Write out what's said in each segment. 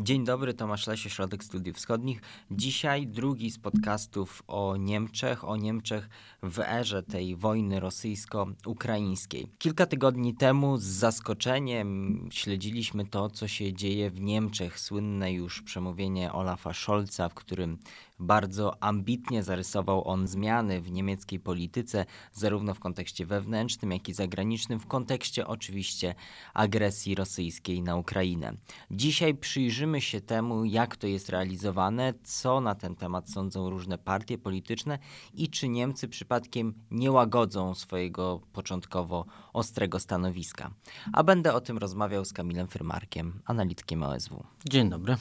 Dzień dobry, Tomasz Lesie, Środek Studiów Wschodnich. Dzisiaj drugi z podcastów o Niemczech, o Niemczech w erze tej wojny rosyjsko-ukraińskiej. Kilka tygodni temu z zaskoczeniem śledziliśmy to, co się dzieje w Niemczech. Słynne już przemówienie Olafa Scholza, w którym bardzo ambitnie zarysował on zmiany w niemieckiej polityce, zarówno w kontekście wewnętrznym, jak i zagranicznym, w kontekście oczywiście agresji rosyjskiej na Ukrainę. Dzisiaj przyjrzymy się temu, jak to jest realizowane, co na ten temat sądzą różne partie polityczne i czy Niemcy przypadkiem nie łagodzą swojego początkowo ostrego stanowiska. A będę o tym rozmawiał z Kamilem Fyrmarkiem, analitykiem OSW. Dzień dobry.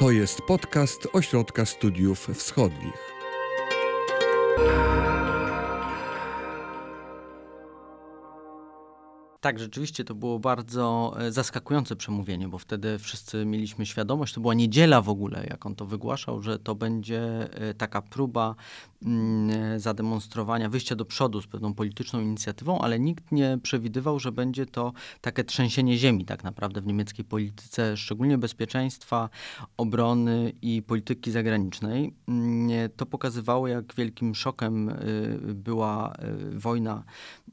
To jest podcast Ośrodka Studiów Wschodnich. Tak, rzeczywiście to było bardzo e, zaskakujące przemówienie, bo wtedy wszyscy mieliśmy świadomość, to była niedziela w ogóle, jak on to wygłaszał, że to będzie e, taka próba mm, zademonstrowania, wyjścia do przodu z pewną polityczną inicjatywą, ale nikt nie przewidywał, że będzie to takie trzęsienie ziemi tak naprawdę w niemieckiej polityce, szczególnie bezpieczeństwa, obrony i polityki zagranicznej. Mm, to pokazywało, jak wielkim szokiem e, była wojna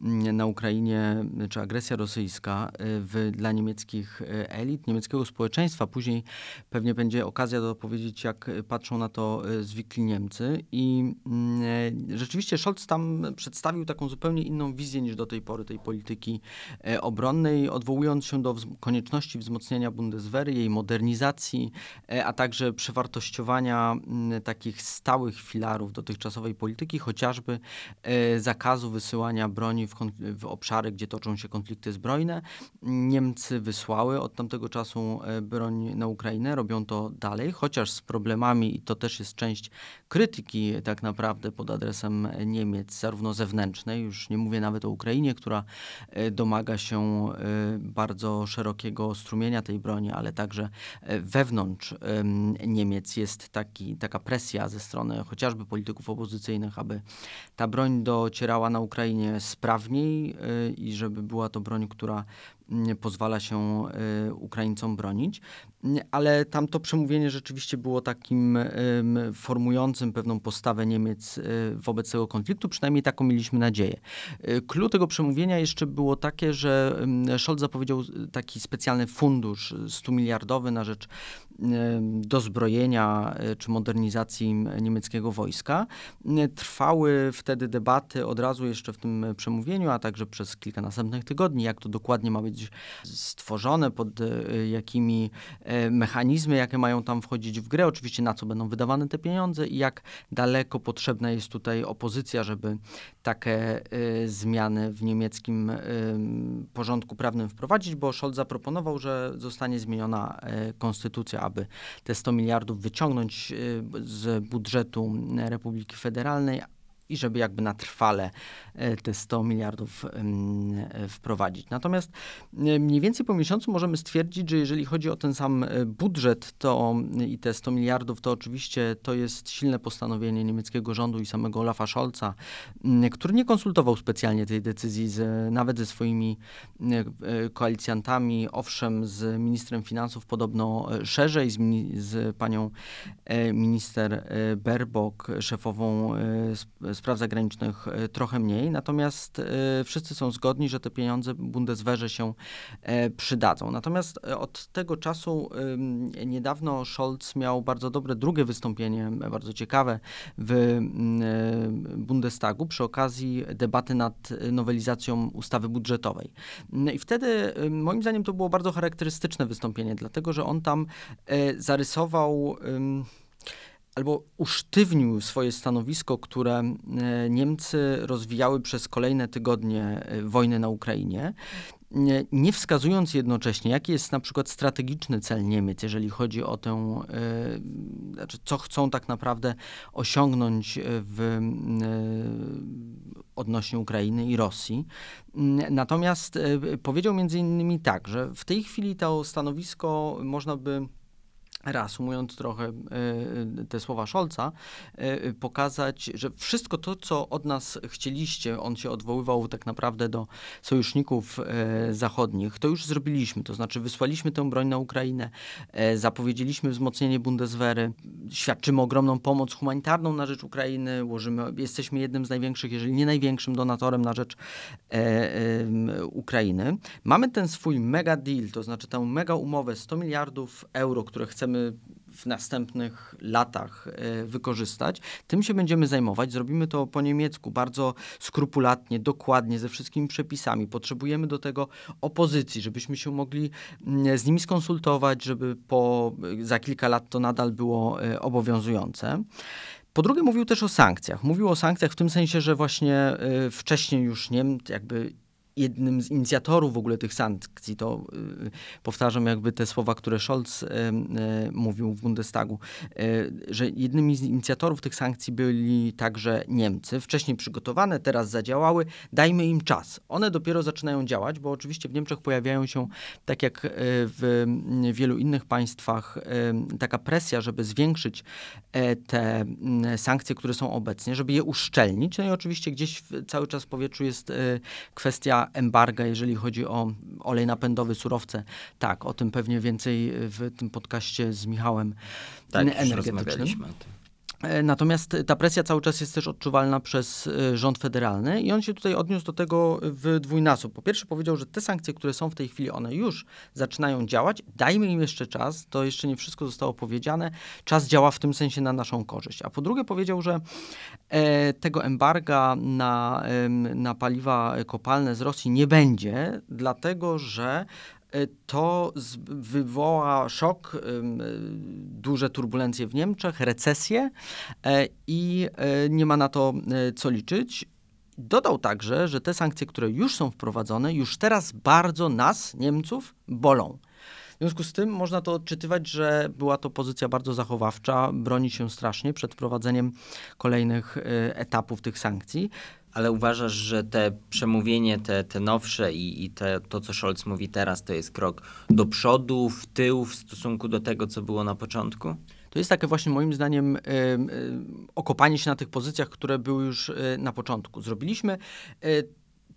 mm, na Ukrainie, czy agresja agresja rosyjska y, w, dla niemieckich y, elit, niemieckiego społeczeństwa. Później pewnie będzie okazja do powiedzieć, jak patrzą na to y, zwykli Niemcy. I mm, rzeczywiście Scholz tam przedstawił taką zupełnie inną wizję niż do tej pory tej polityki obronnej, odwołując się do konieczności wzmocnienia Bundeswehry, jej modernizacji, a także przewartościowania mm, takich stałych filarów dotychczasowej polityki, chociażby zakazu wysyłania broni w, w obszary, gdzie toczą się konflikty konflikty zbrojne. Niemcy wysłały od tamtego czasu e, broń na Ukrainę, robią to dalej, chociaż z problemami, i to też jest część krytyki tak naprawdę pod adresem Niemiec, zarówno zewnętrznej, już nie mówię nawet o Ukrainie, która e, domaga się e, bardzo szerokiego strumienia tej broni, ale także wewnątrz Niemiec jest taki, taka presja ze strony chociażby polityków opozycyjnych, aby ta broń docierała na Ukrainie sprawniej i żeby była to to broń, która mm, pozwala się y, Ukraińcom bronić. Ale tamto przemówienie rzeczywiście było takim formującym pewną postawę Niemiec y, wobec tego konfliktu, przynajmniej taką mieliśmy nadzieję. Klucz y, tego przemówienia jeszcze było takie, że Scholz zapowiedział taki specjalny fundusz 100 miliardowy na rzecz dozbrojenia czy modernizacji niemieckiego wojska. Trwały wtedy debaty od razu jeszcze w tym przemówieniu, a także przez kilka następnych tygodni jak to dokładnie ma być stworzone, pod e, jakimi e, mechanizmy, jakie mają tam wchodzić w grę, oczywiście na co będą wydawane te pieniądze i jak daleko potrzebna jest tutaj opozycja, żeby takie e, zmiany w niemieckim porządku prawnym wprowadzić, bo Scholz zaproponował, że zostanie zmieniona konstytucja, aby te 100 miliardów wyciągnąć z budżetu Republiki Federalnej, i żeby jakby na trwale e, te 100 miliardów e, wprowadzić. Natomiast e, mniej więcej po miesiącu możemy stwierdzić, że jeżeli chodzi o ten sam budżet to i te 100 miliardów, to oczywiście to jest silne postanowienie niemieckiego rządu i samego Olafa Scholza, który nie konsultował specjalnie tej decyzji z, nawet ze swoimi koalicjantami, owszem z ministrem finansów podobno szerzej, z, z panią minister Berbok, szefową spraw zagranicznych e, trochę mniej, natomiast e, wszyscy są zgodni, że te pieniądze Bundeswehrze się e, przydadzą. Natomiast od tego czasu niedawno Scholz miał bardzo dobre drugie wystąpienie, bardzo ciekawe w Bundestagu przy okazji debaty nad nowelizacją ustawy budżetowej. I wtedy moim zdaniem to było bardzo charakterystyczne wystąpienie, dlatego że on tam zarysował albo usztywnił swoje stanowisko, które e, Niemcy rozwijały przez kolejne tygodnie e, wojny na Ukrainie, nie wskazując jednocześnie, jaki jest na przykład strategiczny cel Niemiec, jeżeli chodzi o tę, e, znaczy co chcą tak naprawdę osiągnąć w, odnośnie Ukrainy i Rosji. Natomiast powiedział między innymi tak, że w tej chwili to stanowisko można by reasumując trochę te słowa Scholza, pokazać, że wszystko to, co od nas chcieliście, on się odwoływał tak naprawdę do sojuszników zachodnich, to już zrobiliśmy. To znaczy wysłaliśmy tę broń na Ukrainę, zapowiedzieliśmy wzmocnienie Bundeswehry, świadczymy ogromną pomoc humanitarną na rzecz Ukrainy, jesteśmy jednym z największych, jeżeli nie największym donatorem na rzecz Ukrainy. Mamy ten swój mega deal, to znaczy tę mega umowę 100 miliardów euro, które chcemy w następnych latach e, wykorzystać. Tym się będziemy zajmować. Zrobimy to po niemiecku, bardzo skrupulatnie, dokładnie, ze wszystkimi przepisami. Potrzebujemy do tego opozycji, żebyśmy się mogli mm, z nimi skonsultować, żeby po, za kilka lat to nadal było e, obowiązujące. Po drugie, mówił też o sankcjach. Mówił o sankcjach w tym sensie, że właśnie e, wcześniej już nie jakby jednym z inicjatorów w ogóle tych sankcji, to y, powtarzam jakby te słowa, które Scholz y, y, mówił w Bundestagu, że jednymi z inicjatorów tych sankcji byli także Niemcy, wcześniej przygotowane, teraz zadziałały, dajmy im czas. One dopiero zaczynają działać, bo oczywiście w Niemczech pojawiają się, tak jak w wielu innych państwach, taka presja, żeby zwiększyć te sankcje, które są obecnie, żeby je uszczelnić. No i oczywiście gdzieś cały czas w powietrzu jest kwestia embarga, jeżeli chodzi o olej napędowy, surowce. Tak, o tym pewnie więcej w tym podcaście z Michałem tak, energetycznym. E, natomiast ta presja cały czas jest też odczuwalna przez e, rząd federalny i on się tutaj odniósł do tego w dwójnasób. Po pierwsze powiedział, że te sankcje, które są w tej chwili, one już zaczynają działać. Dajmy im jeszcze czas, to jeszcze nie wszystko zostało powiedziane. Czas działa w tym sensie na naszą korzyść. A po drugie powiedział, że e, tego embarga na, e, na paliwa kopalne z Rosji nie będzie, dlatego że E, to wywoła szok, duże turbulencje w Niemczech, recesję e, i e, nie ma na to co liczyć. Dodał także, że te sankcje, które już są wprowadzone, już teraz bardzo nas, Niemców, bolą. W związku z tym można to odczytywać, że była to pozycja bardzo zachowawcza, broni się strasznie przed wprowadzeniem kolejnych etapów tych sankcji. Ale uważasz, że te przemówienie, te, te nowsze i, i te, to, co Scholz mówi teraz, to jest krok do przodu, w tył w stosunku do tego, co było na początku? To jest takie właśnie moim zdaniem y, y, okopanie się na tych pozycjach, które były już y, na początku. Zrobiliśmy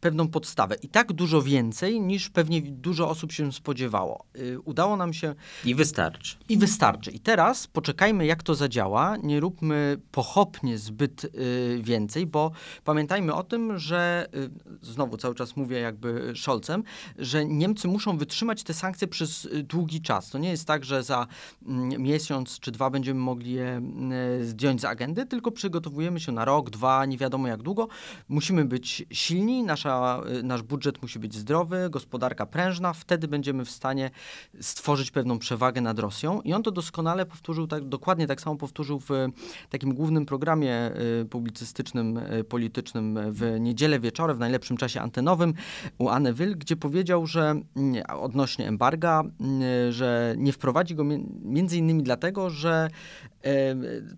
pewną podstawę. I tak dużo więcej, niż pewnie dużo osób się spodziewało. Y, udało nam się. I wystarczy. I wystarczy. I teraz poczekajmy, jak to zadziała. Nie róbmy pochopnie zbyt y, więcej, bo pamiętajmy o tym, że y, znowu cały czas mówię jakby Scholzem, że Niemcy muszą wytrzymać te sankcje przez długi czas. To nie jest tak, że za mm, miesiąc czy dwa będziemy mogli je zdjąć z agendy, tylko przygotowujemy się na rok, dwa, nie wiadomo jak długo. Musimy być silni, nasza nasza, y, nasz budżet musi być zdrowy, gospodarka prężna, wtedy będziemy w stanie stworzyć pewną przewagę nad Rosją. I on to doskonale powtórzył, tak, dokładnie tak samo powtórzył w takim głównym programie y, publicystycznym, y, politycznym w niedzielę wieczorem, w najlepszym czasie antenowym u Anny Will, gdzie powiedział, że odnośnie embarga, że nie wprowadzi go między innymi dlatego, że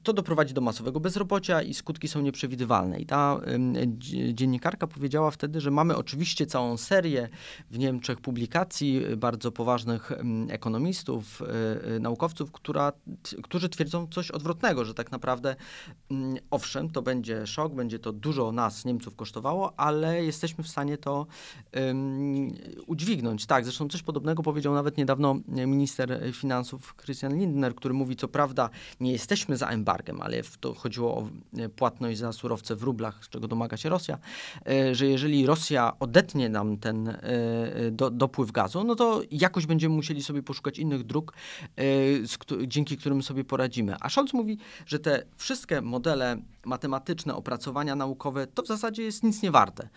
to doprowadzi do masowego bezrobocia i skutki są nieprzewidywalne. I ta dziennikarka powiedziała wtedy, że mamy oczywiście całą serię w Niemczech publikacji bardzo poważnych ekonomistów, e, e, naukowców, która, którzy twierdzą coś odwrotnego, że tak naprawdę owszem, to będzie szok, będzie to dużo nas, Niemców, kosztowało, ale jesteśmy w stanie to um, udźwignąć. Tak, zresztą coś podobnego powiedział nawet niedawno minister finansów Christian Lindner, który mówi, co prawda nie jesteśmy za embargiem, ale to chodziło o płatność za surowce w rublach, z czego domaga się Rosja, e, że jeżeli Rosja odetnie nam ten e, do, dopływ gazu, no to jakoś będziemy musieli sobie poszukać innych dróg, e, dzięki którym sobie poradzimy. A Scholz mówi, że te wszystkie modele matematyczne, opracowania naukowe, to w zasadzie jest nic nie warte, e,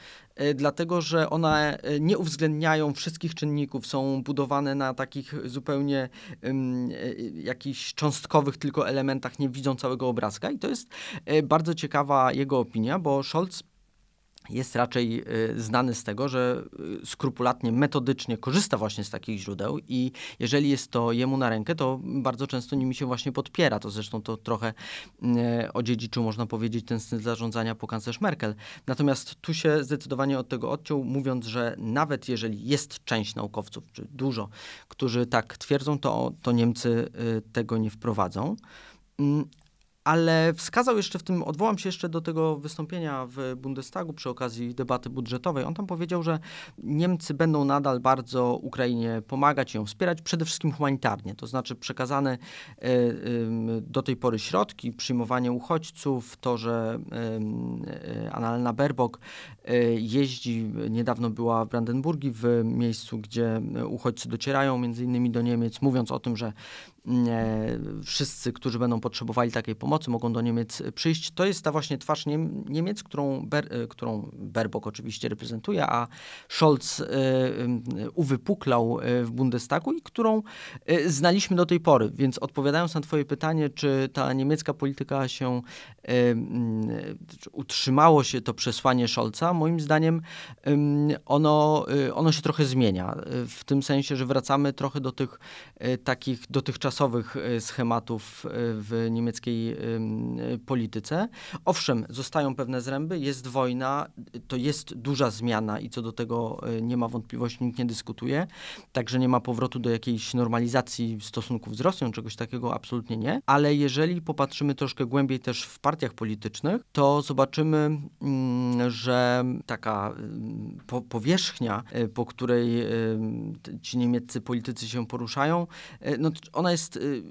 dlatego że one nie uwzględniają wszystkich czynników, są budowane na takich zupełnie um, jakichś cząstkowych tylko elementach, nie widzą całego obrazka. I to jest bardzo ciekawa jego opinia, bo Scholz jest raczej y, znany z tego, że y, skrupulatnie, metodycznie korzysta właśnie z takich źródeł i jeżeli jest to jemu na rękę, to bardzo często nimi się właśnie podpiera. To zresztą to trochę y, odziedziczył, można powiedzieć, ten styl zarządzania po kanclerz Merkel. Natomiast tu się zdecydowanie od tego odciął, mówiąc, że nawet jeżeli jest część naukowców, czy dużo, którzy tak twierdzą, to, to Niemcy tego nie wprowadzą. Ale wskazał jeszcze w tym, odwołam się jeszcze do tego wystąpienia w Bundestagu przy okazji debaty budżetowej. On tam powiedział, że Niemcy będą nadal bardzo Ukrainie pomagać ją wspierać, przede wszystkim humanitarnie, to znaczy przekazane e, do tej pory środki, przyjmowanie uchodźców, to, że e, Annalena Baerbock e, jeździ, niedawno była w Brandenburgii, w miejscu, gdzie uchodźcy docierają między innymi do Niemiec, mówiąc o tym, że wszyscy, którzy będą potrzebowali takiej pomocy, mogą do Niemiec przyjść. To jest ta właśnie twarz Niemiec, którą, Ber, e, którą Berbok oczywiście reprezentuje, a Scholz e, uwypuklał e, w Bundestagu i którą znaliśmy do tej pory. Więc odpowiadając na Twoje pytanie, czy ta niemiecka polityka się utrzymało się to przesłanie Scholza, moim zdaniem ono, ono się trochę zmienia. W tym sensie, że wracamy trochę do tych takich dotychczasowych dotychczasowych e, schematów e, w niemieckiej e, polityce. Owszem, zostają pewne zręby, jest wojna, to jest duża zmiana i co do tego nie ma wątpliwości, nikt nie dyskutuje. Także nie ma powrotu do jakiejś normalizacji stosunków z Rosją, czegoś takiego absolutnie nie. Ale jeżeli popatrzymy troszkę głębiej też w partiach politycznych, to zobaczymy, mm, że taka powierzchnia, po której ci niemieccy politycy się poruszają, no ona jest jest y,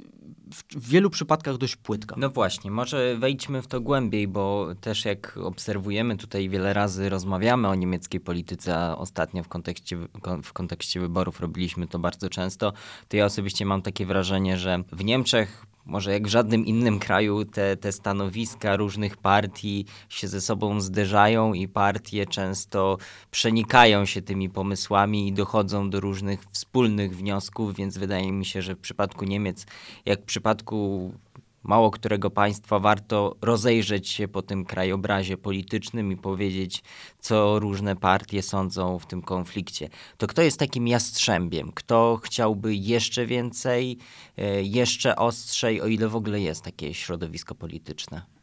w wielu przypadkach dość płytka. No właśnie, może wejdźmy w to głębiej, bo też jak obserwujemy tutaj wiele razy rozmawiamy o niemieckiej polityce, a ostatnio w kontekście, w kontekście wyborów robiliśmy to bardzo często, to ja osobiście mam takie wrażenie, że w Niemczech może jak w żadnym innym kraju te, te stanowiska różnych partii się ze sobą zderzają i partie często przenikają się tymi pomysłami i dochodzą do różnych wspólnych wniosków, więc wydaje mi się, że w przypadku Niemiec, jak w przypadku mało którego państwa warto rozejrzeć się po tym krajobrazie politycznym i powiedzieć, co różne partie sądzą w tym konflikcie. To kto jest takim jastrzębiem? Kto chciałby jeszcze więcej, e, jeszcze ostrzej, o ile w ogóle jest takie środowisko polityczne?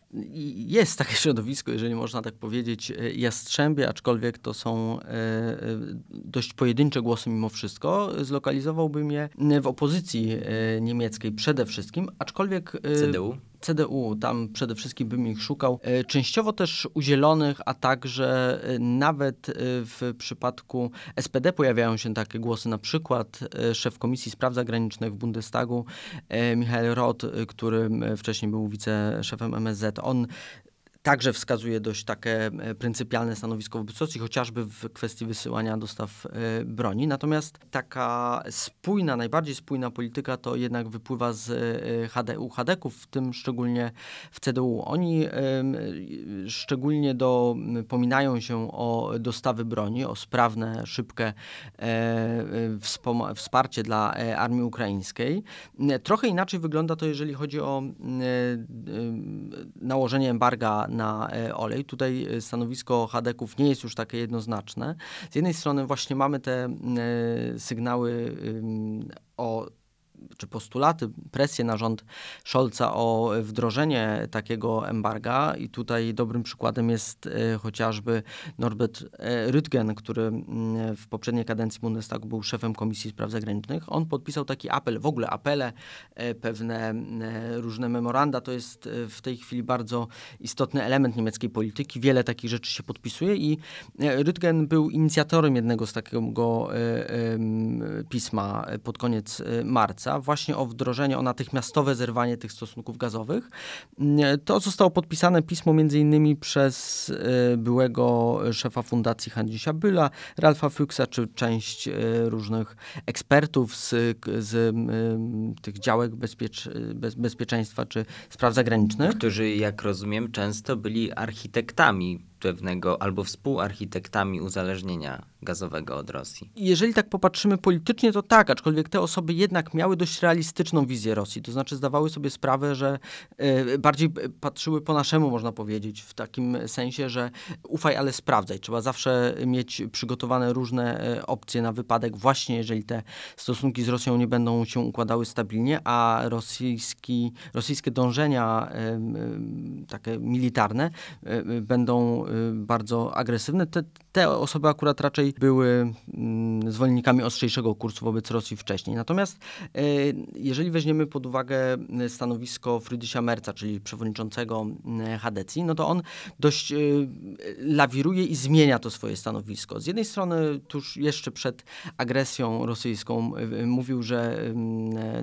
Jest takie środowisko, jeżeli można tak powiedzieć, e, jastrzębie, aczkolwiek to są e, e, dość pojedyncze głosy mimo wszystko. Zlokalizowałbym je w opozycji niemieckiej przede wszystkim, aczkolwiek... CDU? CDU, tam przede wszystkim bym ich szukał. E, częściowo też u Zielonych, a także e, nawet e, w przypadku SPD pojawiają się takie głosy, na przykład szef Komisji Spraw Zagranicznych w Bundestagu, Michael Roth, który wcześniej był wiceszefem MSZ, on także wskazuje dość takie e, pryncypialne stanowisko wobec Rosji, chociażby w kwestii wysyłania dostaw e, broni. Natomiast taka spójna, najbardziej spójna polityka to jednak wypływa z e, HDU, Hadeków, w tym szczególnie w CDU. Oni szczególnie dopominają się o dostawy broni, o sprawne, szybkie wsparcie dla armii ukraińskiej. Trochę inaczej wygląda to, jeżeli chodzi o nałożenie embarga na e, olej. Tutaj e, stanowisko Hadeków nie jest już takie jednoznaczne. Z jednej strony właśnie mamy te e, sygnały o czy postulaty, presję na rząd Scholza o wdrożenie takiego embarga i tutaj dobrym przykładem jest e, chociażby Norbert e, Rüttgen, który mm, w poprzedniej kadencji Bundestagu był szefem Komisji Spraw Zagranicznych. On podpisał taki apel, w ogóle apele, e, pewne różne memoranda, to jest w tej chwili bardzo istotny element niemieckiej polityki. Wiele takich rzeczy się podpisuje i Rüttgen był inicjatorem jednego z takiego pisma pod koniec marca właśnie o wdrożenie, o natychmiastowe zerwanie tych stosunków gazowych. To zostało podpisane pismo między innymi przez e, byłego szefa fundacji Handisia Byla, Ralfa Fuchsa, czy część e, różnych ekspertów z, z tych działek bez, bezpieczeństwa czy spraw zagranicznych. Którzy, jak rozumiem, często byli architektami pewnego albo współarchitektami uzależnienia gazowego od Rosji. Jeżeli tak popatrzymy politycznie, to tak, aczkolwiek te osoby jednak miały dość realistyczną wizję Rosji, to znaczy zdawały sobie sprawę, że y, bardziej patrzyły po naszemu, można powiedzieć, w takim sensie, że ufaj, ale sprawdzaj. Trzeba zawsze mieć przygotowane różne e, opcje na wypadek, właśnie jeżeli te stosunki z Rosją nie będą się układały stabilnie, a rosyjski, rosyjskie dążenia y, y, takie militarne będą bardzo agresywne. Te, te osoby akurat raczej były mm, zwolennikami ostrzejszego kursu wobec Rosji wcześniej. Natomiast e, jeżeli weźmiemy pod uwagę stanowisko Friedricha Merca, czyli przewodniczącego Hadecji, no to on dość lawiruje i zmienia to swoje stanowisko. Z jednej strony tuż jeszcze przed agresją rosyjską mówił, że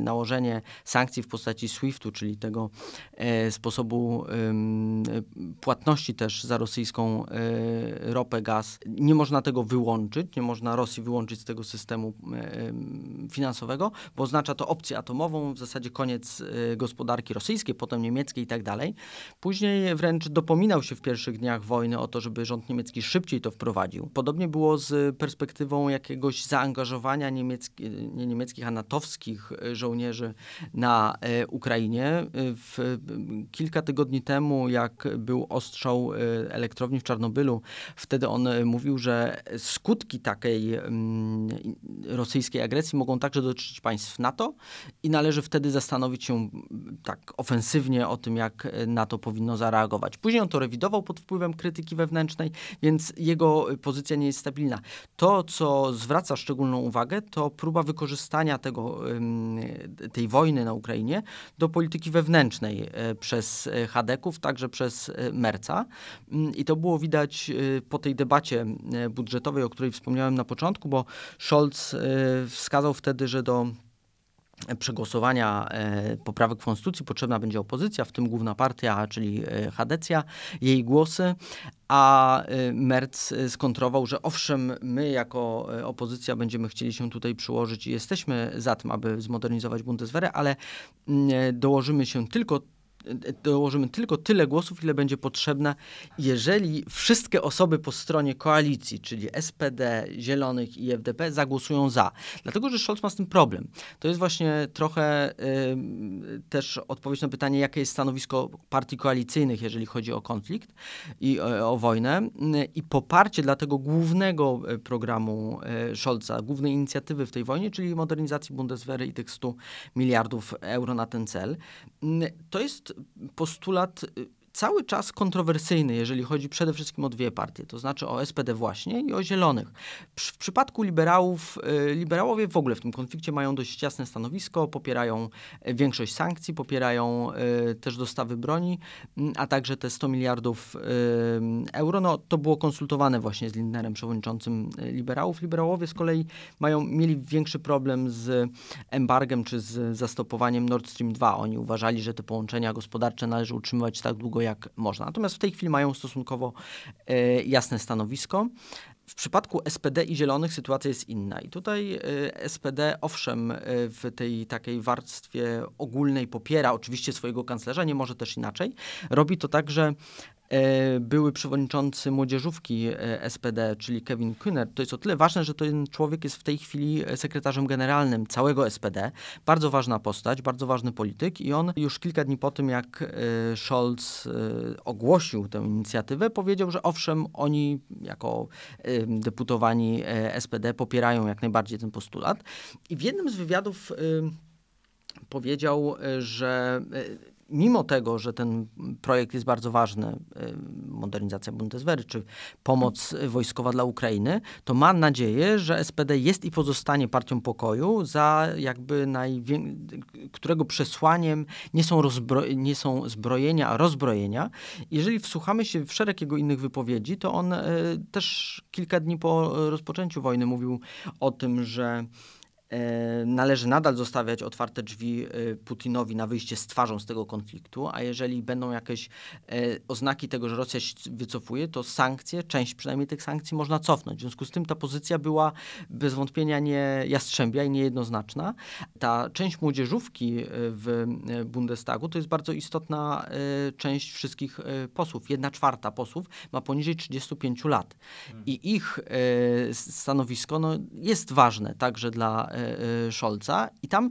nałożenie sankcji w postaci SWIFT-u, czyli tego sposobu płatności też za rosyjską ropę, gaz, nie można tego wyłączyć, nie można Rosji wyłączyć z tego systemu e, finansowego, bo oznacza to opcję atomową, w zasadzie koniec e, gospodarki rosyjskiej, potem niemieckiej i tak dalej. Później wręcz dopominał się w pierwszych dniach wojny o to, żeby rząd niemiecki szybciej to wprowadził. Podobnie było z perspektywą jakiegoś zaangażowania niemiecki, nie niemieckich, a natowskich żołnierzy na e, Ukrainie. W, kilka tygodni temu, jak był ostrzał elektrowni w Czarnobylu, wtedy on mówił, że skutki takiej mm, rosyjskiej agresji mogą także dotyczyć państw NATO i należy wtedy zastanowić się mm, tak ofensywnie o tym, jak NATO powinno zareagować. Później on to rewidował pod wpływem krytyki wewnętrznej, więc jego pozycja nie jest stabilna. To, co zwraca szczególną uwagę, to próba wykorzystania tego, tej wojny na Ukrainie do polityki wewnętrznej e, przez Hadeków, także przez e, Merca. Mm, I to było widać e, po tej debacie budżetowej, o której wspomniałem na początku, bo Scholz e, wskazał wtedy, że do przegłosowania poprawek konstytucji potrzebna będzie opozycja, w tym główna partia, czyli Hadecja, jej głosy, a Merz skontrował, że owszem, my jako opozycja będziemy chcieli się tutaj przyłożyć i jesteśmy za tym, aby zmodernizować Bundeswehrę, ale dołożymy się tylko dołożymy tylko tyle głosów, ile będzie potrzebne, jeżeli wszystkie osoby po stronie koalicji, czyli SPD, Zielonych i FDP zagłosują za. Dlatego, że Scholz ma z tym problem. To jest właśnie trochę y, też odpowiedź na pytanie, jakie jest stanowisko partii koalicyjnych, jeżeli chodzi o konflikt i o, o wojnę. I poparcie dla tego głównego y, programu Scholza, głównej inicjatywy w tej wojnie, czyli modernizacji Bundeswehry i tych 100 miliardów euro na ten cel. To jest postulat y, cały czas kontrowersyjny, jeżeli chodzi przede wszystkim o dwie partie, to znaczy o SPD właśnie i o Zielonych. W przypadku liberałów, y, liberałowie w ogóle w tym konflikcie mają dość jasne stanowisko, popierają y, większość sankcji, popierają też dostawy broni, mm, a także te 100 miliardów euro. No, to było konsultowane właśnie z Lindnerem, przewodniczącym liberałów. Liberałowie z kolei mają, mieli większy problem z embargiem czy z zastopowaniem Nord Stream 2. Oni uważali, że te połączenia gospodarcze należy utrzymywać tak długo, jak można. Natomiast w tej chwili mają stosunkowo e, jasne stanowisko. W przypadku SPD i Zielonych sytuacja jest inna. I tutaj e, SPD, owszem, e, w tej takiej warstwie ogólnej popiera oczywiście swojego kanclerza, nie może też inaczej. Robi to tak, że były przewodniczący młodzieżówki e, SPD, czyli Kevin Kühner. To jest o tyle ważne, że ten człowiek jest w tej chwili sekretarzem generalnym całego SPD. Bardzo ważna postać, bardzo ważny polityk i on już kilka dni po tym, jak e, Scholz ogłosił tę inicjatywę, powiedział, że owszem, oni jako deputowani SPD popierają jak najbardziej ten postulat. I w jednym z wywiadów powiedział, że mimo tego, że ten projekt jest bardzo ważny, y, modernizacja Bundeswehry, czy pomoc wojskowa dla Ukrainy, to mam nadzieję, że SPD jest i pozostanie partią pokoju, za jakby najwię... którego przesłaniem nie są, rozbro... nie są zbrojenia, a rozbrojenia. Jeżeli wsłuchamy się w szereg jego innych wypowiedzi, to on y, też kilka dni po rozpoczęciu wojny mówił o tym, że należy nadal zostawiać otwarte drzwi e, Putinowi na wyjście z twarzą z tego konfliktu, a jeżeli będą jakieś e, oznaki tego, że Rosja się wycofuje, to sankcje, część przynajmniej tych sankcji można cofnąć. W związku z tym ta pozycja była bez wątpienia nie jastrzębia i niejednoznaczna. Ta część młodzieżówki w Bundestagu to jest bardzo istotna część wszystkich posłów. Jedna czwarta posłów ma poniżej 35 lat i ich stanowisko no, jest ważne także dla E, e, Scholza i tam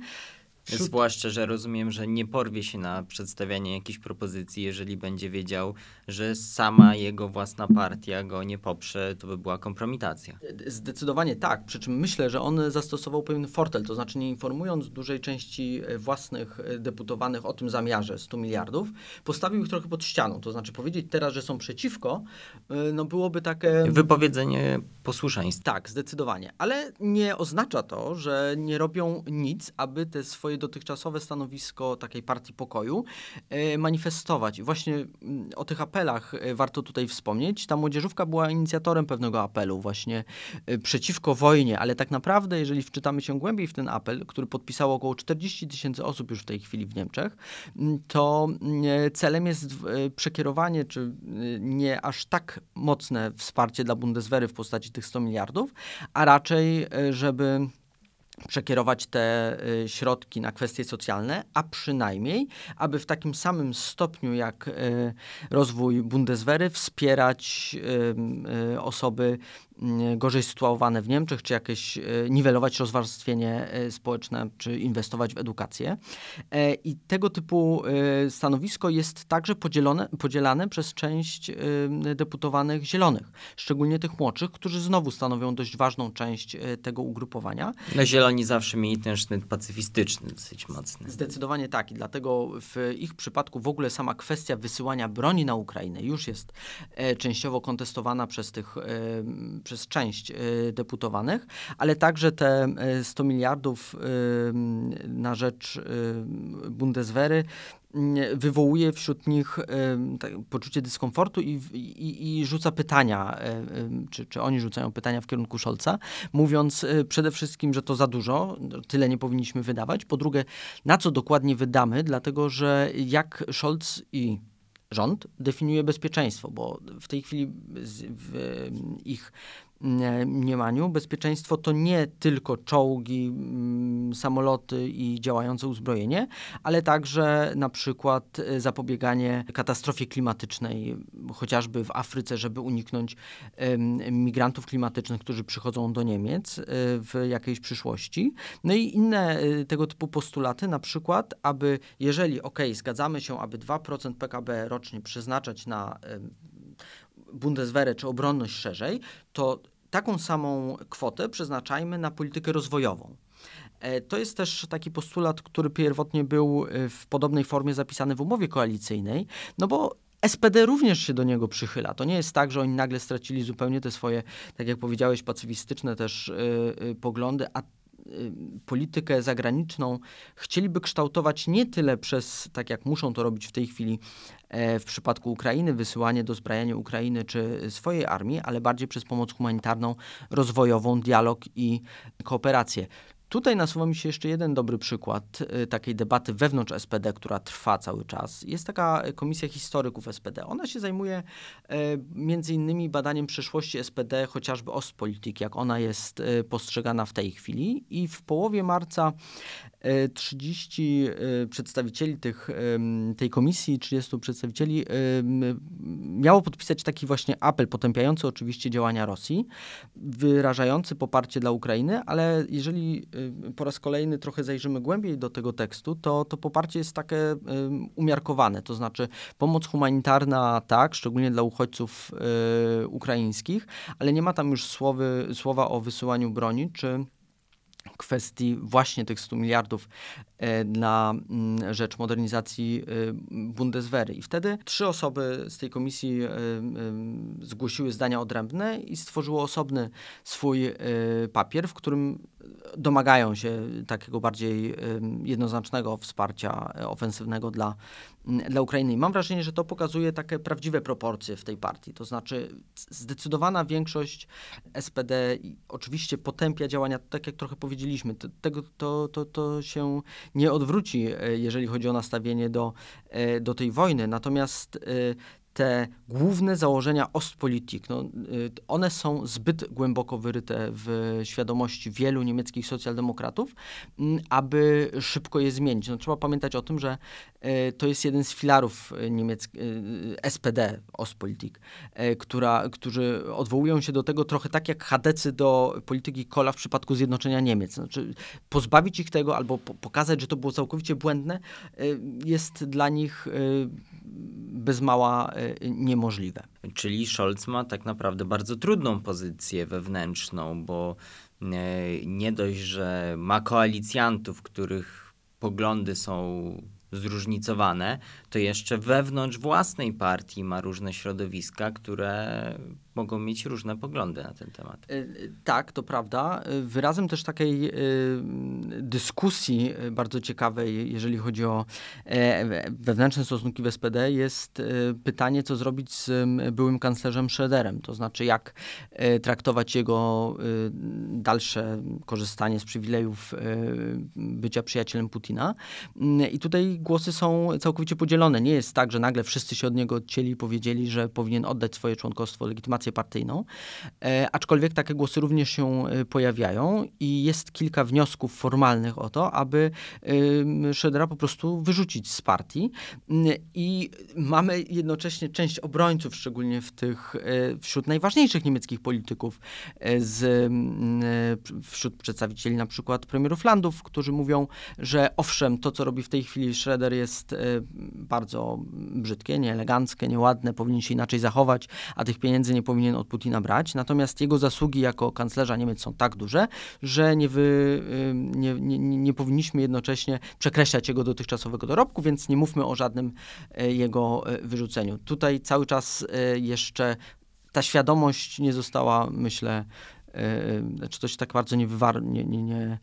Wśród... Zwłaszcza, że rozumiem, że nie porwie się na przedstawianie jakichś propozycji, jeżeli będzie wiedział, że sama jego własna partia go nie poprze, to by była kompromitacja. Zdecydowanie tak, przy czym myślę, że on zastosował pewien fortel, to znaczy nie informując dużej części e, własnych e, deputowanych o tym zamiarze 100 miliardów, postawił ich trochę pod ścianą, to znaczy powiedzieć teraz, że są przeciwko, e, no byłoby takie... Wypowiedzenie posłuszeństwa. Tak, zdecydowanie, ale nie oznacza to, że nie robią nic, aby te swoje dotychczasowe stanowisko takiej partii pokoju e, manifestować. I właśnie mm, o tych apelach e, warto tutaj wspomnieć. Ta młodzieżówka była inicjatorem pewnego apelu właśnie e, przeciwko wojnie, ale tak naprawdę, jeżeli wczytamy się głębiej w ten apel, który podpisało około 40 tysięcy osób już w tej chwili w Niemczech, mm, to mm, celem jest przekierowanie, czy nie aż tak mocne wsparcie dla Bundeswehry w postaci tych 100 miliardów, a raczej, żeby przekierować te y, środki na kwestie socjalne, a przynajmniej, aby w takim samym stopniu jak y, rozwój Bundeswehry wspierać y, osoby gorzej sytuowane w Niemczech, czy jakieś e, niwelować rozwarstwienie e, społeczne, czy inwestować w edukację. E, I tego typu stanowisko jest także podzielone, podzielane przez część deputowanych zielonych, szczególnie tych młodszych, którzy znowu stanowią dość ważną część tego ugrupowania. No zieloni zawsze mieli ten sznyt pacyfistyczny dosyć mocny. Zdecydowanie tak i dlatego w ich przypadku w ogóle sama kwestia wysyłania broni na Ukrainę już jest częściowo kontestowana przez tych przez część y, deputowanych, ale także te 100 y, miliardów y, na rzecz Bundeswehry wywołuje wśród nich tak, poczucie dyskomfortu i, i, i rzuca pytania, czy, czy oni rzucają pytania w kierunku Scholza, mówiąc przede wszystkim, że to za dużo, tyle nie powinniśmy wydawać. Po drugie, na co dokładnie wydamy, dlatego że jak Scholz i rząd definiuje bezpieczeństwo, bo w tej chwili w ich mniemaniu bezpieczeństwo to nie tylko czołgi, mm, samoloty i działające uzbrojenie, ale także na przykład e, zapobieganie katastrofie klimatycznej, chociażby w Afryce, żeby uniknąć migrantów klimatycznych, którzy przychodzą do Niemiec e, w jakiejś przyszłości. No i inne e, tego typu postulaty, na przykład, aby jeżeli, ok, zgadzamy się, aby 2% PKB rocznie przeznaczać na Bundeswehrę czy obronność szerzej, to taką samą kwotę przeznaczajmy na politykę rozwojową. E, to jest też taki postulat, który pierwotnie był e, w podobnej formie zapisany w umowie koalicyjnej, no bo SPD również się do niego przychyla. To nie jest tak, że oni nagle stracili zupełnie te swoje, tak jak powiedziałeś, pacyfistyczne też yy, poglądy, a politykę zagraniczną chcieliby kształtować nie tyle przez, tak jak muszą to robić w tej chwili w przypadku Ukrainy, wysyłanie do zbrajania Ukrainy czy swojej armii, ale bardziej przez pomoc humanitarną, rozwojową, dialog i kooperację. Tutaj nasuwa mi się jeszcze jeden dobry przykład y, takiej debaty wewnątrz SPD, która trwa cały czas. Jest taka komisja historyków SPD. Ona się zajmuje y, między innymi badaniem przeszłości SPD, chociażby Ostpolitik, jak ona jest y, postrzegana w tej chwili. I w połowie marca 30 przedstawicieli tych, tej komisji, 30 przedstawicieli miało podpisać taki właśnie apel potępiający oczywiście działania Rosji, wyrażający poparcie dla Ukrainy, ale jeżeli Y, po raz kolejny trochę zajrzymy głębiej do tego tekstu, to, to poparcie jest takie y, umiarkowane. To znaczy pomoc humanitarna tak, szczególnie dla uchodźców y, ukraińskich, ale nie ma tam już słowy, słowa o wysyłaniu broni czy kwestii właśnie tych 100 miliardów e, na mm, rzecz modernizacji e, Bundeswehry. I wtedy trzy osoby z tej komisji e, zgłosiły zdania odrębne i stworzyło osobny swój papier, w którym domagają się takiego bardziej jednoznacznego wsparcia ofensywnego dla, dla Ukrainy. I mam wrażenie, że to pokazuje takie prawdziwe proporcje w tej partii. To znaczy zdecydowana większość SPD oczywiście potępia działania, tak jak trochę powiedzieliśmy, to, tego, to, to, to się nie odwróci, jeżeli chodzi o nastawienie do, do tej wojny. Natomiast te główne założenia Ostpolitik, no, y, one są zbyt głęboko wyryte w świadomości wielu niemieckich socjaldemokratów, mm, aby szybko je zmienić. No, trzeba pamiętać o tym, że y, to jest jeden z filarów niemieckiego SPD, Ostpolitik, y, która, którzy odwołują się do tego trochę tak jak Hadecy do polityki Kola w przypadku zjednoczenia Niemiec. Znaczy, pozbawić ich tego albo pokazać, że to było całkowicie błędne, jest dla nich bez mała niemożliwe. Czyli Scholz ma tak naprawdę bardzo trudną pozycję wewnętrzną, bo e, nie dość, że ma koalicjantów, których poglądy są zróżnicowane, to jeszcze wewnątrz własnej partii ma różne środowiska, które mogą mieć różne poglądy na ten temat. E, tak, to prawda. Wyrazem też takiej e, dyskusji e, bardzo ciekawej, jeżeli chodzi o wewnętrzne stosunki w SPD, jest pytanie, co zrobić z byłym kanclerzem Schröderem. To znaczy, jak traktować jego dalsze korzystanie z przywilejów bycia przyjacielem Putina. Mm, I tutaj głosy są całkowicie podzielone. Nie jest tak, że nagle wszyscy się od niego odcięli i powiedzieli, że powinien oddać swoje członkostwo, legitymację partyjną, e, aczkolwiek takie głosy również się e, pojawiają i jest kilka wniosków formalnych o to, aby e, Szedra po prostu wyrzucić z partii. Mm, i mamy jednocześnie część obrońców, szczególnie w tych, wśród najważniejszych niemieckich polityków, z, mm, wśród przedstawicieli na przykład premierów landów, którzy mówią, że owszem, to co robi w tej chwili Schroeder jest bardzo brzydkie, nieeleganckie, nieładne, powinien się inaczej zachować, a tych pieniędzy nie powinien od Putina brać, natomiast jego zasługi jako kanclerza Niemiec są tak duże, że nie, wy, nie, nie, nie powinniśmy jednocześnie przekreślać jego dotychczasowego dorobku, więc nie mówmy o żadnym e, jego e, wyrzuceniu. Tutaj cały czas e, jeszcze ta świadomość nie została, myślę, czy to się tak bardzo nie, nie, nie,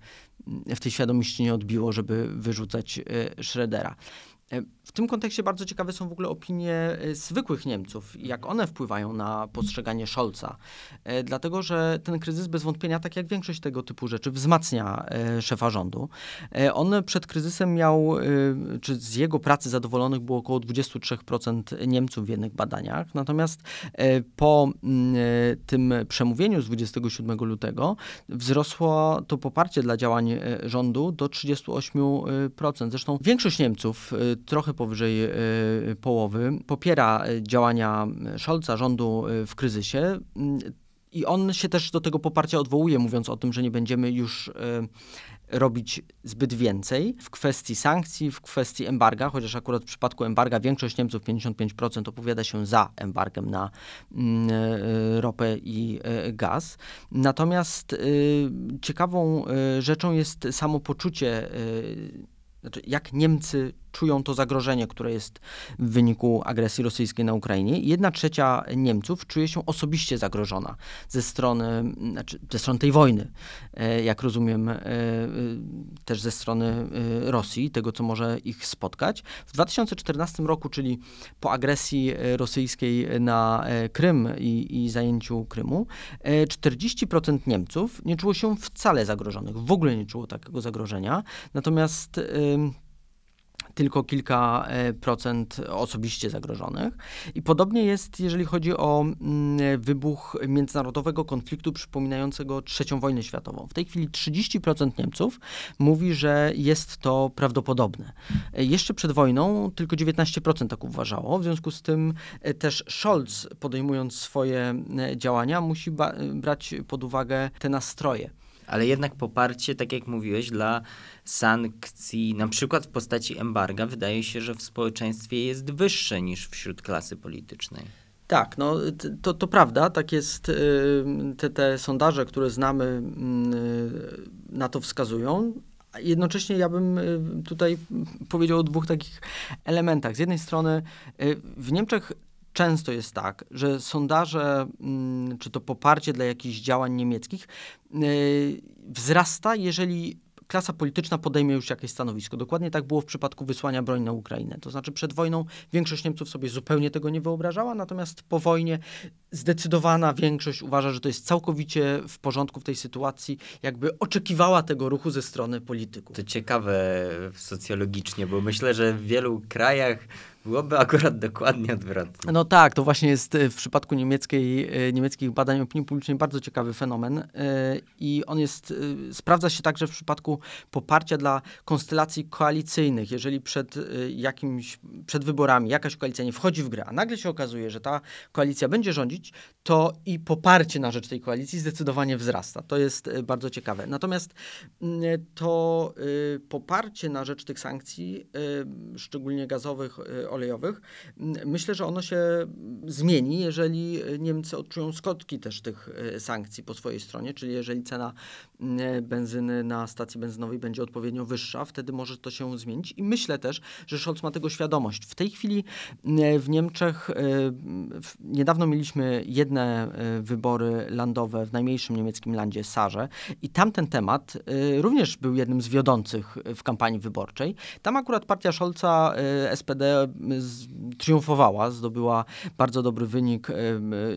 nie w tej świadomości nie odbiło, żeby wyrzucać Schroedera. W tym kontekście bardzo ciekawe są w ogóle opinie y, zwykłych Niemców, jak one wpływają na postrzeganie Scholza. E, dlatego, że ten kryzys bez wątpienia, tak jak większość tego typu rzeczy, wzmacnia e, szefa rządu. E, on przed kryzysem miał, czy z jego pracy zadowolonych było około 23% Niemców w jednych badaniach. Natomiast po tym przemówieniu z 27 lutego wzrosło to poparcie dla działań rządu do 38%. Zresztą większość Niemców trochę powyżej e, połowy, popiera działania Scholza, rządu e, w kryzysie. I on się też do tego poparcia odwołuje, mówiąc o tym, że nie będziemy już e, robić zbyt więcej w kwestii sankcji, w kwestii embarga, chociaż akurat w przypadku embarga większość Niemców, 55% opowiada się za embargiem na mm, ropę i gaz. Natomiast ciekawą rzeczą jest samopoczucie znaczy jak Niemcy czują to zagrożenie, które jest w wyniku agresji rosyjskiej na Ukrainie. Jedna trzecia Niemców czuje się osobiście zagrożona ze strony, znaczy ze strony tej wojny, e, jak rozumiem, e, też ze strony e, Rosji, tego, co może ich spotkać. W 2014 roku, czyli po agresji rosyjskiej na Krym i, i zajęciu Krymu, 40% Niemców nie czuło się wcale zagrożonych, w ogóle nie czuło takiego zagrożenia. Natomiast tylko kilka e, procent osobiście zagrożonych. I podobnie jest, jeżeli chodzi o mm, wybuch międzynarodowego konfliktu przypominającego trzecią wojnę światową. W tej chwili 30% Niemców mówi, że jest to prawdopodobne. E, jeszcze przed wojną tylko 19% tak uważało. W związku z tym e, też Scholz, podejmując swoje działania, musi brać pod uwagę te nastroje ale jednak poparcie, tak jak mówiłeś, dla sankcji, na przykład w postaci embarga, wydaje się, że w społeczeństwie jest wyższe niż wśród klasy politycznej. Tak, no to, to prawda, tak jest. Y, te, te sondaże, które znamy, mm, y, na to wskazują. Jednocześnie ja bym y, tutaj powiedział o dwóch takich elementach. Z jednej strony w Niemczech często jest tak, że sondaże, mm, czy to poparcie dla jakichś działań niemieckich y, wzrasta, jeżeli klasa polityczna podejmie już jakieś stanowisko. Dokładnie tak było w przypadku wysłania broni na Ukrainę. To znaczy przed wojną większość Niemców sobie zupełnie tego nie wyobrażała, natomiast po wojnie zdecydowana większość uważa, że to jest całkowicie w porządku w tej sytuacji, jakby oczekiwała tego ruchu ze strony polityków. To ciekawe socjologicznie, bo myślę, że w wielu krajach Byłoby akurat dokładnie odwrotnie. No tak, to właśnie jest e, w przypadku niemieckiej, e, niemieckich badań opinii publicznej bardzo ciekawy fenomen e, i on jest, sprawdza się także w przypadku poparcia dla konstelacji koalicyjnych. Jeżeli przed jakimś, przed wyborami jakaś koalicja nie wchodzi w grę, a nagle się okazuje, że ta koalicja będzie rządzić, to i poparcie na rzecz tej koalicji zdecydowanie wzrasta. To jest bardzo ciekawe. Natomiast mm, to poparcie na rzecz tych sankcji, szczególnie gazowych, olejowych. Myślę, że ono się zmieni, jeżeli Niemcy odczują skutki też tych e, sankcji po swojej stronie, czyli jeżeli cena benzyny na stacji benzynowej będzie odpowiednio wyższa, wtedy może to się zmienić. I myślę też, że Scholz ma tego świadomość. W tej chwili w Niemczech e, niedawno mieliśmy jedne e, wybory landowe w najmniejszym niemieckim landzie Sarze i tamten temat również był jednym z wiodących w kampanii wyborczej. Tam akurat partia Scholza, SPD triumfowała, zdobyła bardzo dobry wynik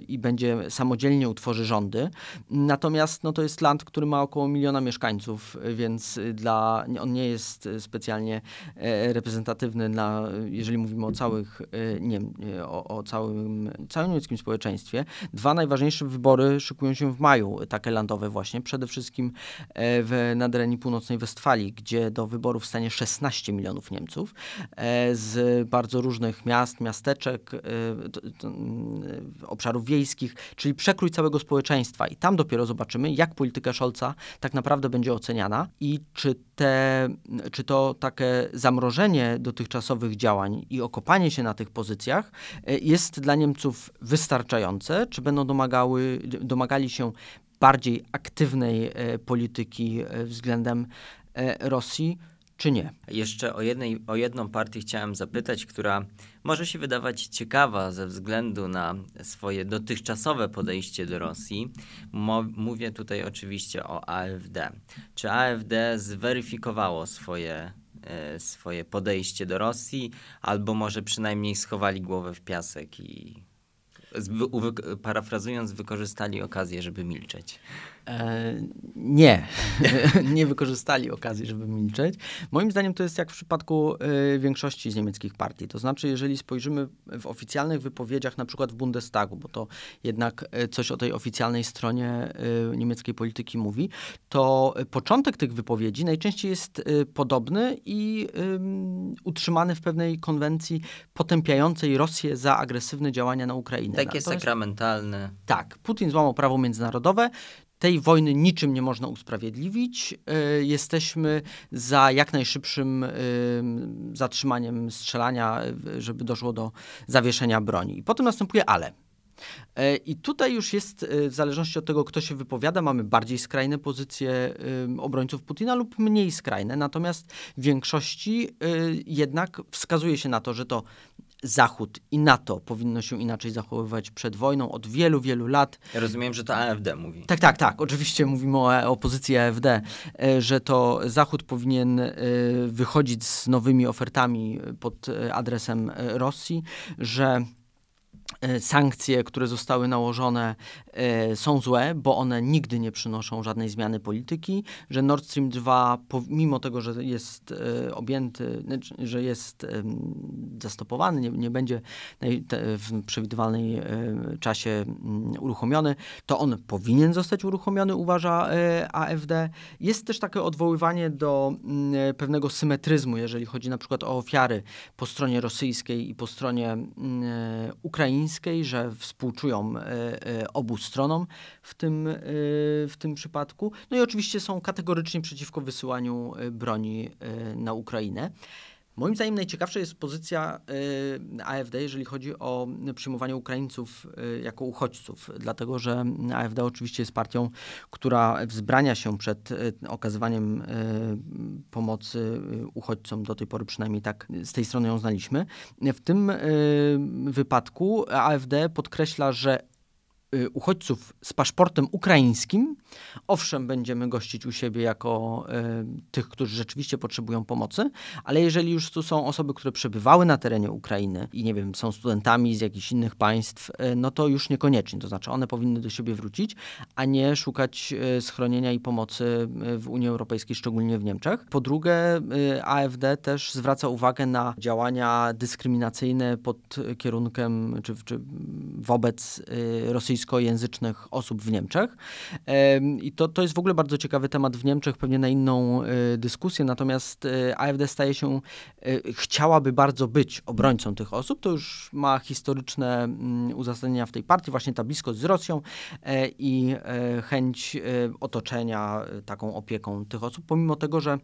i będzie samodzielnie utworzy rządy. Natomiast no, to jest land, który ma około miliona mieszkańców, więc dla, on nie jest specjalnie e, reprezentatywny dla, jeżeli mówimy o całych, e, nie, o, o całym, całym niemieckim społeczeństwie. Dwa najważniejsze wybory szykują się w maju, takie landowe właśnie. Przede wszystkim e, w nadrenii północnej Westfalii, gdzie do wyborów stanie 16 milionów Niemców z bardzo różnych miast, miasteczek, y, y, obszarów wiejskich, czyli przekrój całego społeczeństwa. I tam dopiero zobaczymy, jak polityka Scholza tak naprawdę będzie oceniana i czy, te, czy to takie zamrożenie dotychczasowych działań i okopanie się na tych pozycjach y, jest dla Niemców wystarczające, czy będą domagały, domagali się bardziej aktywnej polityki względem Rosji czy nie. Jeszcze o, jednej, o jedną partię chciałem zapytać, która może się wydawać ciekawa ze względu na swoje dotychczasowe podejście do Rosji. Mówię tutaj oczywiście o AfD. Czy AfD zweryfikowało swoje, e, swoje podejście do Rosji, albo może przynajmniej schowali głowę w piasek i parafrazując, wykorzystali okazję, żeby milczeć. E, nie, nie wykorzystali okazji, żeby milczeć. Moim zdaniem to jest jak w przypadku y, większości z niemieckich partii. To znaczy, jeżeli spojrzymy w oficjalnych wypowiedziach, na przykład w Bundestagu, bo to jednak e, coś o tej oficjalnej stronie y, niemieckiej polityki mówi, to początek tych wypowiedzi najczęściej jest y, podobny i utrzymany w pewnej konwencji potępiającej Rosję za agresywne działania na Ukrainę. Takie sakramentalne. Tak, Putin złamał prawo międzynarodowe, tej wojny niczym nie można usprawiedliwić. E, jesteśmy za jak najszybszym e, zatrzymaniem strzelania, e, żeby doszło do zawieszenia broni. I potem następuje ale. I tutaj już jest, w zależności od tego, kto się wypowiada, mamy bardziej skrajne pozycje obrońców Putina lub mniej skrajne. Natomiast w większości jednak wskazuje się na to, że to Zachód i NATO powinno się inaczej zachowywać przed wojną od wielu, wielu lat. Ja rozumiem, że to AfD mówi. Tak, tak, tak. Oczywiście mówimy o opozycji AfD, e, że to Zachód powinien e, wychodzić z nowymi ofertami pod e, adresem Rosji, że E, sankcje, które zostały nałożone, e, są złe, bo one nigdy nie przynoszą żadnej zmiany polityki, że Nord Stream 2, mimo tego, że jest e, objęty, znaczy, że jest zastopowany, nie, nie będzie w przewidywalnej czasie uruchomiony, to on powinien zostać uruchomiony, uważa AfD. Jest też takie odwoływanie do pewnego symetryzmu, jeżeli chodzi na przykład o ofiary po stronie rosyjskiej i po stronie ukraińskiej że współczują e, e, obu stronom w tym, e, w tym przypadku. No i oczywiście są kategorycznie przeciwko wysyłaniu broni na Ukrainę. Moim zdaniem najciekawsza jest pozycja AfD, jeżeli chodzi o przyjmowanie Ukraińców jako uchodźców, dlatego że AfD oczywiście jest partią, która wzbrania się przed okazywaniem pomocy uchodźcom. Do tej pory przynajmniej tak z tej strony ją znaliśmy. W tym wypadku AfD podkreśla, że y, uchodźców z paszportem ukraińskim, owszem, będziemy gościć u siebie jako y, tych, którzy rzeczywiście potrzebują pomocy, ale jeżeli już tu są osoby, które przebywały na terenie Ukrainy i nie wiem, są studentami z jakichś innych państw, y, no to już niekoniecznie. To znaczy, one powinny do siebie wrócić, a nie szukać y, schronienia i pomocy y, w Unii Europejskiej, szczególnie w Niemczech. Po drugie, y, AfD też zwraca uwagę na działania dyskryminacyjne pod kierunkiem czy, czy wobec y, rosyjskojęzycznych osób w Niemczech. Em, I to, to jest w ogóle bardzo ciekawy temat w Niemczech, pewnie na inną y, dyskusję, natomiast y, AfD staje się, y, chciałaby bardzo być obrońcą tych osób, to już ma historyczne mm, uzasadnienia w tej partii, właśnie ta bliskość z Rosją e, i e, chęć e, otoczenia e, taką opieką tych osób, pomimo tego, że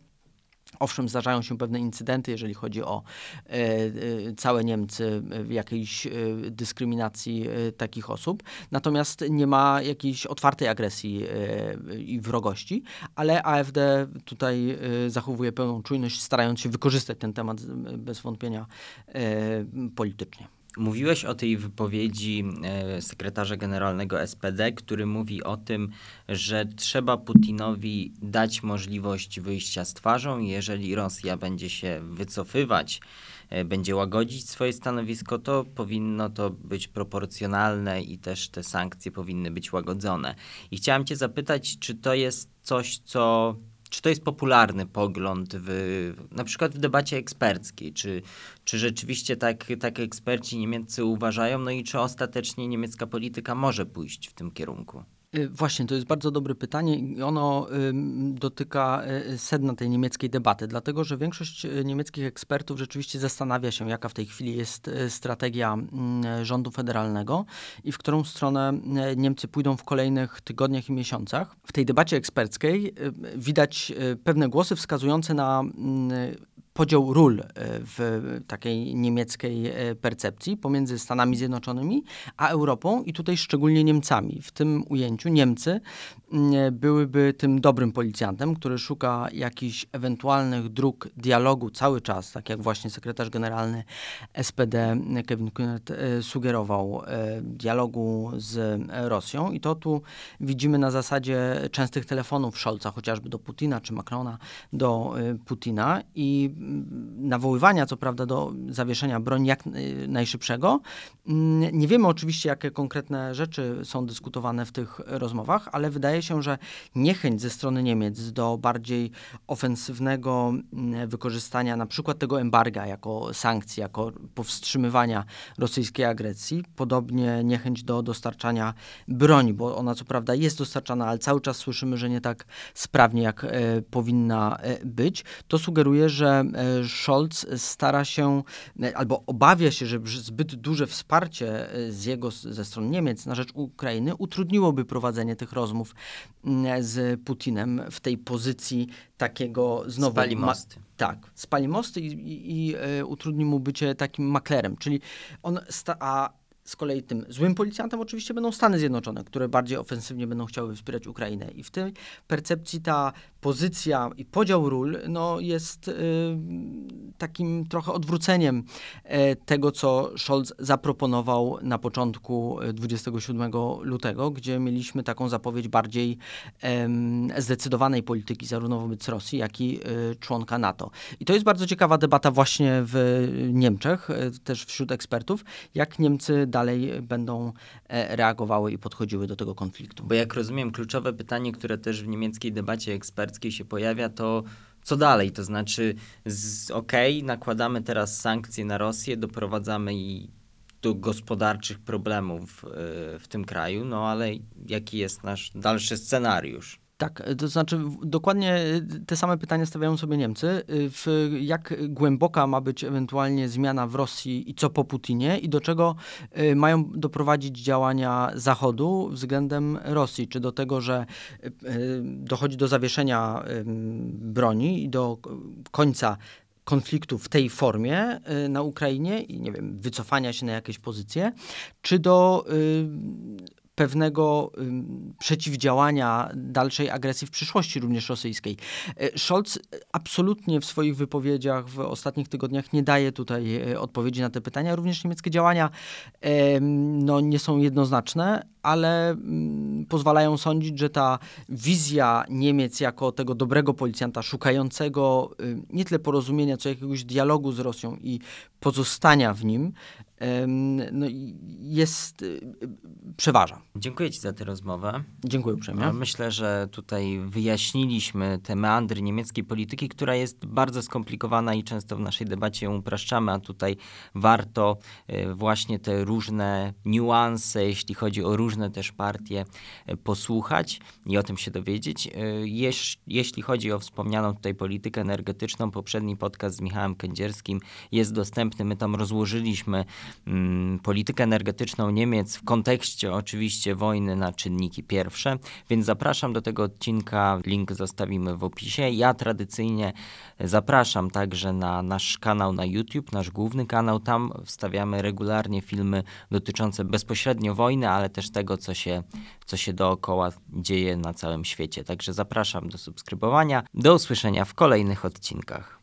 Owszem, zdarzają się pewne incydenty, jeżeli chodzi o e, e, całe Niemcy w jakiejś e, dyskryminacji e, takich osób, natomiast nie ma jakiejś otwartej agresji e, i wrogości, ale AfD tutaj e, zachowuje pełną czujność, starając się wykorzystać ten temat bez wątpienia politycznie. Mówiłeś o tej wypowiedzi e, sekretarza generalnego SPD, który mówi o tym, że trzeba Putinowi dać możliwość wyjścia z twarzą. Jeżeli Rosja będzie się wycofywać, e, będzie łagodzić swoje stanowisko, to powinno to być proporcjonalne i też te sankcje powinny być łagodzone. I chciałem Cię zapytać, czy to jest coś, co czy to jest popularny pogląd w, na przykład w debacie eksperckiej? Czy, czy rzeczywiście tak, tak eksperci niemieccy uważają? No i czy ostatecznie niemiecka polityka może pójść w tym kierunku? Y, Właśnie, to jest bardzo dobre pytanie i ono dotyka y, sedna tej niemieckiej debaty, dlatego że większość y, niemieckich ekspertów rzeczywiście zastanawia się, jaka w tej chwili jest strategia mm, rządu federalnego i w którą stronę Niemcy pójdą w kolejnych tygodniach i miesiącach. W tej debacie eksperckiej widać pewne głosy wskazujące na mm, podział ról y, w takiej niemieckiej y, percepcji pomiędzy Stanami Zjednoczonymi a Europą i tutaj szczególnie Niemcami. W tym ujęciu Niemcy mm, byłyby tym dobrym policjantem, który szuka jakichś ewentualnych dróg dialogu cały czas, tak jak właśnie sekretarz generalny SPD Kevin Kühnert e, sugerował, e, dialogu z Rosją i to tu widzimy na zasadzie częstych telefonów Scholza, chociażby do Putina czy Macrona do e, Putina i mm, nawoływania co prawda do zawieszenia broni jak e, najszybszego. Mm, Nie wiemy oczywiście, jakie konkretne rzeczy są dyskutowane w tych rozmowach, ale wydaje się, że niechęć ze strony Niemiec do bardziej ofensywnego mm, wykorzystania na przykład tego embarga jako sankcji, jako powstrzymywania rosyjskiej agresji, podobnie niechęć do dostarczania broni, bo ona co prawda jest dostarczana, ale cały czas słyszymy, że nie tak sprawnie jak e, powinna e, być, to sugeruje, że Scholz stara się e, albo obawia się, że zbyt duże wsparcie e, z jego, ze strony Niemiec na rzecz Ukrainy utrudniłoby prowadzenie tych rozmów z Putinem w tej pozycji takiego znowu Spali mosty. tak, spali mosty i, i, i e, utrudni mu bycie takim maklerem, czyli on, sta, a z kolei tym złym policjantem oczywiście będą Stany Zjednoczone, które bardziej ofensywnie będą chciały wspierać Ukrainę. I w tej percepcji ta pozycja i podział ról no, jest y, takim trochę odwróceniem e, tego, co Scholz zaproponował na początku e, 27 lutego, gdzie mieliśmy taką zapowiedź bardziej em, zdecydowanej polityki zarówno wobec Rosji, jak i y, członka NATO. I to jest bardzo ciekawa debata właśnie w Niemczech, e, też wśród ekspertów, jak Niemcy dalej będą e, reagowały i podchodziły do tego konfliktu. Bo jak rozumiem, kluczowe pytanie, które też w niemieckiej debacie eksperckiej się pojawia, to co dalej? To znaczy, okej, nakładamy teraz sankcje na Rosję, doprowadzamy i do gospodarczych problemów y, w tym kraju, no ale jaki jest nasz dalszy scenariusz? Tak, to znaczy dokładnie y, te same pytania stawiają sobie Niemcy. Y, W, jak głęboka ma być ewentualnie zmiana w Rosji i co po Putinie i do czego y, mają doprowadzić działania Zachodu względem Rosji? Czy do tego, że dochodzi do zawieszenia broni i do końca konfliktu w tej formie na Ukrainie i nie wiem, wycofania się na jakieś pozycje, czy do y, pewnego przeciwdziałania dalszej agresji w przyszłości również rosyjskiej. E, Scholz absolutnie w swoich wypowiedziach w ostatnich tygodniach nie daje tutaj e, odpowiedzi na te pytania. Również niemieckie działania no, nie są jednoznaczne, ale mm, pozwalają sądzić, że ta wizja Niemiec jako tego dobrego policjanta, szukającego nie tyle porozumienia, co jakiegoś dialogu z Rosją i pozostania w nim, no, jest, y, przeważa. Dziękuję Ci za tę rozmowę. Dziękuję uprzejmie. Myślę, że tutaj wyjaśniliśmy te meandry niemieckiej polityki, która jest bardzo skomplikowana i często w naszej debacie ją upraszczamy, a tutaj warto y, właśnie te różne niuanse, jeśli chodzi o różne też partie, y, posłuchać i o tym się dowiedzieć. Jeśli chodzi o wspomnianą tutaj politykę energetyczną, poprzedni podcast z Michałem Kędzierskim jest dostępny. My tam rozłożyliśmy politykę energetyczną Niemiec w kontekście oczywiście wojny na czynniki pierwsze, więc zapraszam do tego odcinka, link zostawimy w opisie. Ja tradycyjnie zapraszam także na nasz kanał na YouTube, nasz główny kanał, tam wstawiamy regularnie filmy dotyczące bezpośrednio wojny, ale też tego, co się, co się dookoła dzieje na całym świecie. Także zapraszam do subskrybowania. Do usłyszenia w kolejnych odcinkach.